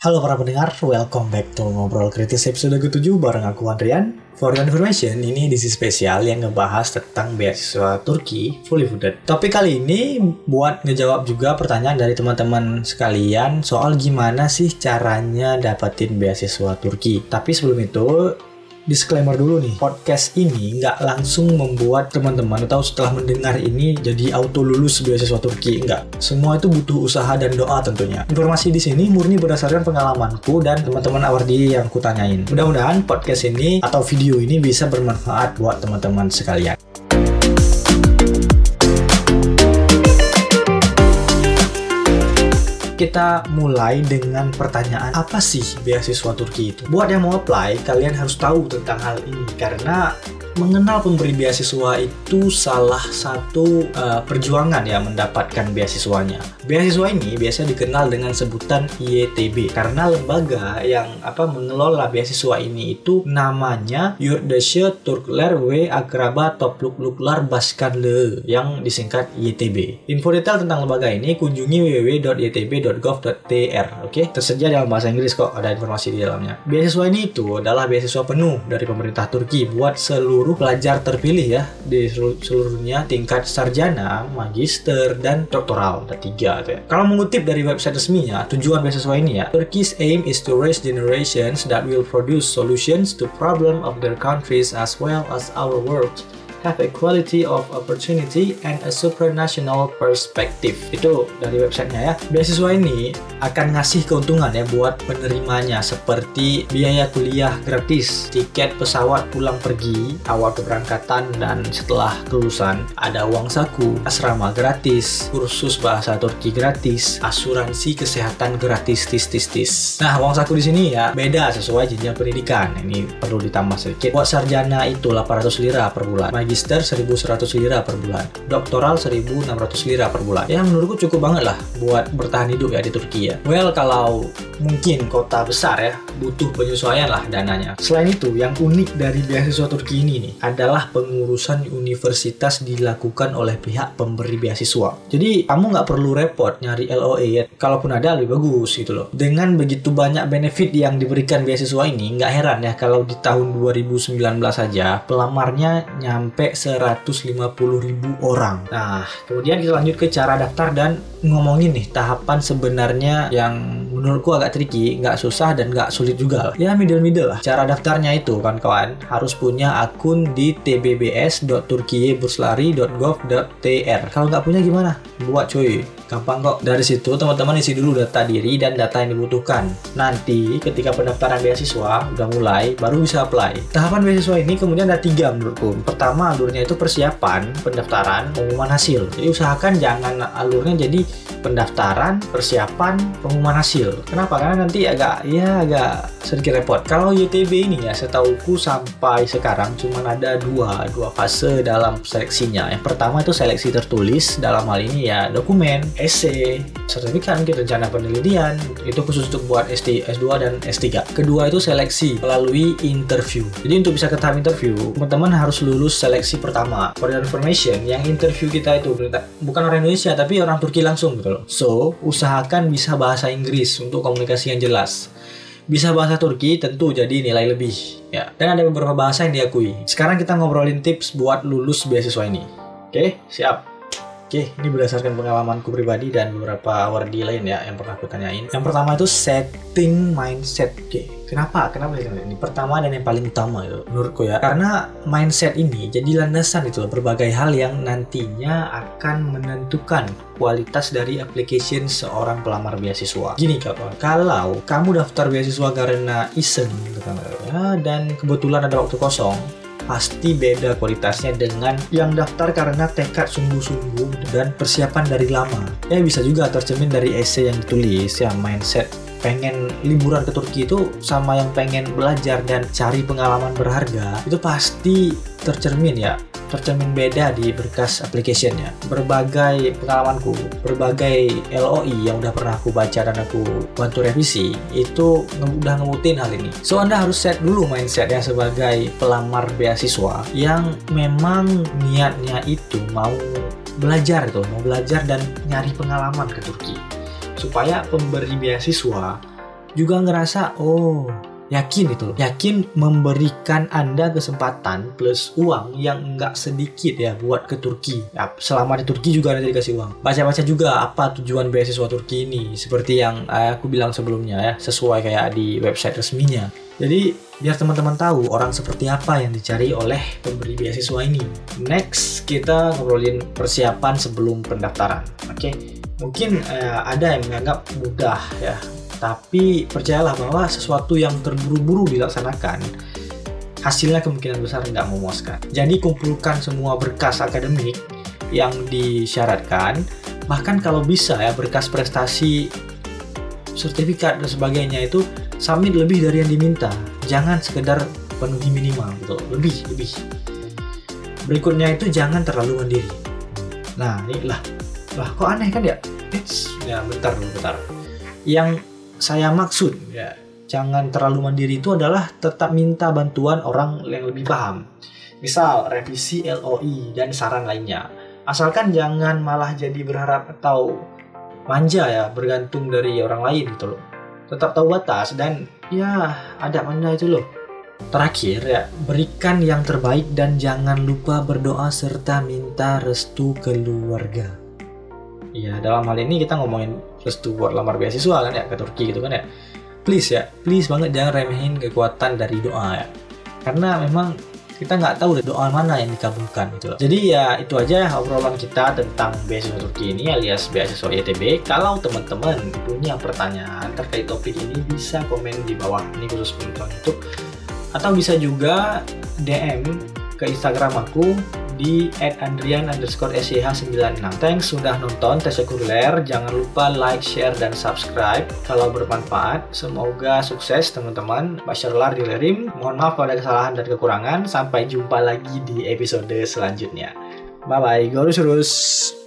Halo para pendengar, welcome back to Ngobrol Kritis episode ke-7 bareng aku Andrian. For your information, ini edisi spesial yang ngebahas tentang beasiswa Turki fully funded. Topik kali ini buat ngejawab juga pertanyaan dari teman-teman sekalian soal gimana sih caranya dapetin beasiswa Turki. Tapi sebelum itu, disclaimer dulu nih, podcast ini nggak langsung membuat teman-teman atau setelah mendengar ini jadi auto lulus beasiswa Turki, nggak. Semua itu butuh usaha dan doa tentunya. Informasi di sini murni berdasarkan pengalamanku dan teman-teman awardi yang kutanyain. Mudah-mudahan podcast ini atau video ini bisa bermanfaat buat teman-teman sekalian. Kita mulai dengan pertanyaan apa sih beasiswa Turki itu? Buat yang mau apply, kalian harus tahu tentang hal ini karena mengenal pemberi beasiswa itu salah satu uh, perjuangan ya mendapatkan beasiswanya. Beasiswa ini biasa dikenal dengan sebutan IETB karena lembaga yang apa mengelola beasiswa ini itu namanya Yurdische Turkler W Agraba Topluk-Luklar Baskanle yang disingkat IETB. Info detail tentang lembaga ini kunjungi www.ietb.gov.tr. Oke, okay? tersedia dalam bahasa Inggris kok ada informasi di dalamnya. Beasiswa ini itu adalah beasiswa penuh dari pemerintah Turki buat seluruh seluruh pelajar terpilih ya di seluruh dunia tingkat sarjana, magister, dan doktoral. Ada tiga tuh ya. Kalau mengutip dari website resminya, tujuan beasiswa ini ya, Turkey's aim is to raise generations that will produce solutions to problem of their countries as well as our world have equality of opportunity and a supranational perspective. Itu dari websitenya ya. Beasiswa ini akan ngasih keuntungan ya buat penerimanya seperti biaya kuliah gratis, tiket pesawat pulang pergi, awal keberangkatan dan setelah kelulusan, ada uang saku, asrama gratis, kursus bahasa Turki gratis, asuransi kesehatan gratis tis tis tis. Nah, uang saku di sini ya beda sesuai jenjang pendidikan. Ini perlu ditambah sedikit. Buat sarjana itu 800 lira per bulan magister 1100 lira per bulan, doktoral 1600 lira per bulan. Ya menurutku cukup banget lah buat bertahan hidup ya di Turki ya. Well kalau mungkin kota besar ya butuh penyesuaian lah dananya. Selain itu yang unik dari beasiswa Turki ini nih adalah pengurusan universitas dilakukan oleh pihak pemberi beasiswa. Jadi kamu nggak perlu repot nyari LOE ya. Kalaupun ada lebih bagus gitu loh. Dengan begitu banyak benefit yang diberikan beasiswa ini nggak heran ya kalau di tahun 2019 saja pelamarnya nyampe sampai 150 ribu orang. Nah, kemudian kita lanjut ke cara daftar dan ngomongin nih tahapan sebenarnya yang menurutku agak tricky, nggak susah dan nggak sulit juga. Ya middle-middle lah. Cara daftarnya itu kan kawan harus punya akun di tbbs.turkiyeburslari.gov.tr. Kalau nggak punya gimana? Buat cuy. Gampang kok. Dari situ teman-teman isi dulu data diri dan data yang dibutuhkan. Nanti ketika pendaftaran beasiswa udah mulai, baru bisa apply. Tahapan beasiswa ini kemudian ada tiga menurutku. Pertama alurnya itu persiapan, pendaftaran, pengumuman hasil. Jadi usahakan jangan alurnya jadi pendaftaran, persiapan, pengumuman hasil. Kenapa? Karena nanti agak ya agak sedikit repot. Kalau YTB ini ya setauku sampai sekarang cuma ada dua dua fase dalam seleksinya. Yang pertama itu seleksi tertulis dalam hal ini ya dokumen essay, sertifikat mungkin rencana penelitian, itu khusus untuk buat SD, S2 dan S3. Kedua itu seleksi melalui interview. Jadi untuk bisa ke tahap interview, teman-teman harus lulus seleksi pertama. For your information, yang interview kita itu bukan orang Indonesia tapi orang Turki langsung gitu loh. So, usahakan bisa bahasa Inggris untuk komunikasi yang jelas. Bisa bahasa Turki tentu jadi nilai lebih ya. Dan ada beberapa bahasa yang diakui. Sekarang kita ngobrolin tips buat lulus beasiswa ini. Oke, siap. Oke, ini berdasarkan pengalamanku pribadi dan beberapa awardi lain ya yang pernah aku tanyain. Yang pertama itu setting mindset. Oke, kenapa? Kenapa ini? Pertama dan yang paling utama itu menurutku ya. Karena mindset ini jadi landasan itu berbagai hal yang nantinya akan menentukan kualitas dari application seorang pelamar beasiswa. Gini kawan, kalau kamu daftar beasiswa karena iseng gitu dan kebetulan ada waktu kosong, pasti beda kualitasnya dengan yang daftar karena tekad sungguh-sungguh dan persiapan dari lama. Ya bisa juga tercermin dari essay yang ditulis, ya mindset pengen liburan ke Turki itu sama yang pengen belajar dan cari pengalaman berharga itu pasti tercermin ya tercermin beda di berkas applicationnya. Berbagai pengalamanku, berbagai LOI yang udah pernah aku baca dan aku bantu revisi, itu udah ngemutin hal ini. So, Anda harus set dulu mindset ya sebagai pelamar beasiswa yang memang niatnya itu mau belajar itu, mau belajar dan nyari pengalaman ke Turki. Supaya pemberi beasiswa juga ngerasa oh yakin itu yakin memberikan anda kesempatan plus uang yang nggak sedikit ya buat ke Turki. Ya, selama di Turki juga nanti dikasih uang. Baca-baca juga apa tujuan beasiswa Turki ini seperti yang eh, aku bilang sebelumnya ya sesuai kayak di website resminya. Jadi biar teman-teman tahu orang seperti apa yang dicari oleh pemberi beasiswa ini. Next kita ngobrolin persiapan sebelum pendaftaran. Oke? okay? Mungkin eh, ada yang menganggap mudah ya tapi percayalah bahwa sesuatu yang terburu-buru dilaksanakan, hasilnya kemungkinan besar tidak memuaskan. Jadi kumpulkan semua berkas akademik yang disyaratkan, bahkan kalau bisa ya berkas prestasi, sertifikat dan sebagainya itu submit lebih dari yang diminta. Jangan sekedar penuhi minimal gitu, lebih lebih. Berikutnya itu jangan terlalu mandiri. Nah, ini lah, lah kok aneh kan ya? Ya bentar dulu bentar. Yang saya maksud ya jangan terlalu mandiri itu adalah tetap minta bantuan orang yang lebih paham. Misal revisi LOI dan saran lainnya. Asalkan jangan malah jadi berharap atau manja ya bergantung dari orang lain gitu loh. Tetap tahu batas dan ya ada mana itu loh. Terakhir ya, berikan yang terbaik dan jangan lupa berdoa serta minta restu keluarga. Ya, dalam hal ini kita ngomongin restu buat lamar beasiswa kan ya ke Turki gitu kan ya. Please ya, please banget jangan remehin kekuatan dari doa ya. Karena memang kita nggak tahu doa mana yang dikabulkan gitu loh. Jadi ya itu aja obrolan kita tentang beasiswa Turki ini alias beasiswa YTB. Kalau teman-teman punya pertanyaan terkait topik ini bisa komen di bawah ini khusus penonton YouTube atau bisa juga DM ke Instagram aku di @andrian underscore 96 Thanks sudah nonton tes sekuler. Jangan lupa like, share, dan subscribe kalau bermanfaat. Semoga sukses teman-teman. Basyarlar dilerim. Mohon maaf kalau ada kesalahan dan kekurangan. Sampai jumpa lagi di episode selanjutnya. Bye-bye. Gorus-urus.